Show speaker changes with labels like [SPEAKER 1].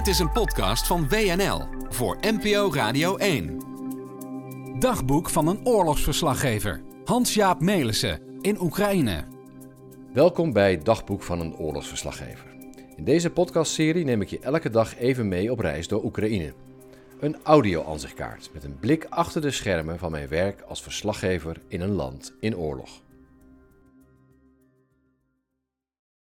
[SPEAKER 1] Dit is een podcast van WNL voor NPO Radio 1. Dagboek van een oorlogsverslaggever. Hans-Jaap Melissen in Oekraïne.
[SPEAKER 2] Welkom bij Dagboek van een oorlogsverslaggever. In deze podcastserie neem ik je elke dag even mee op reis door Oekraïne. Een audio-ansichtkaart met een blik achter de schermen van mijn werk als verslaggever in een land in oorlog.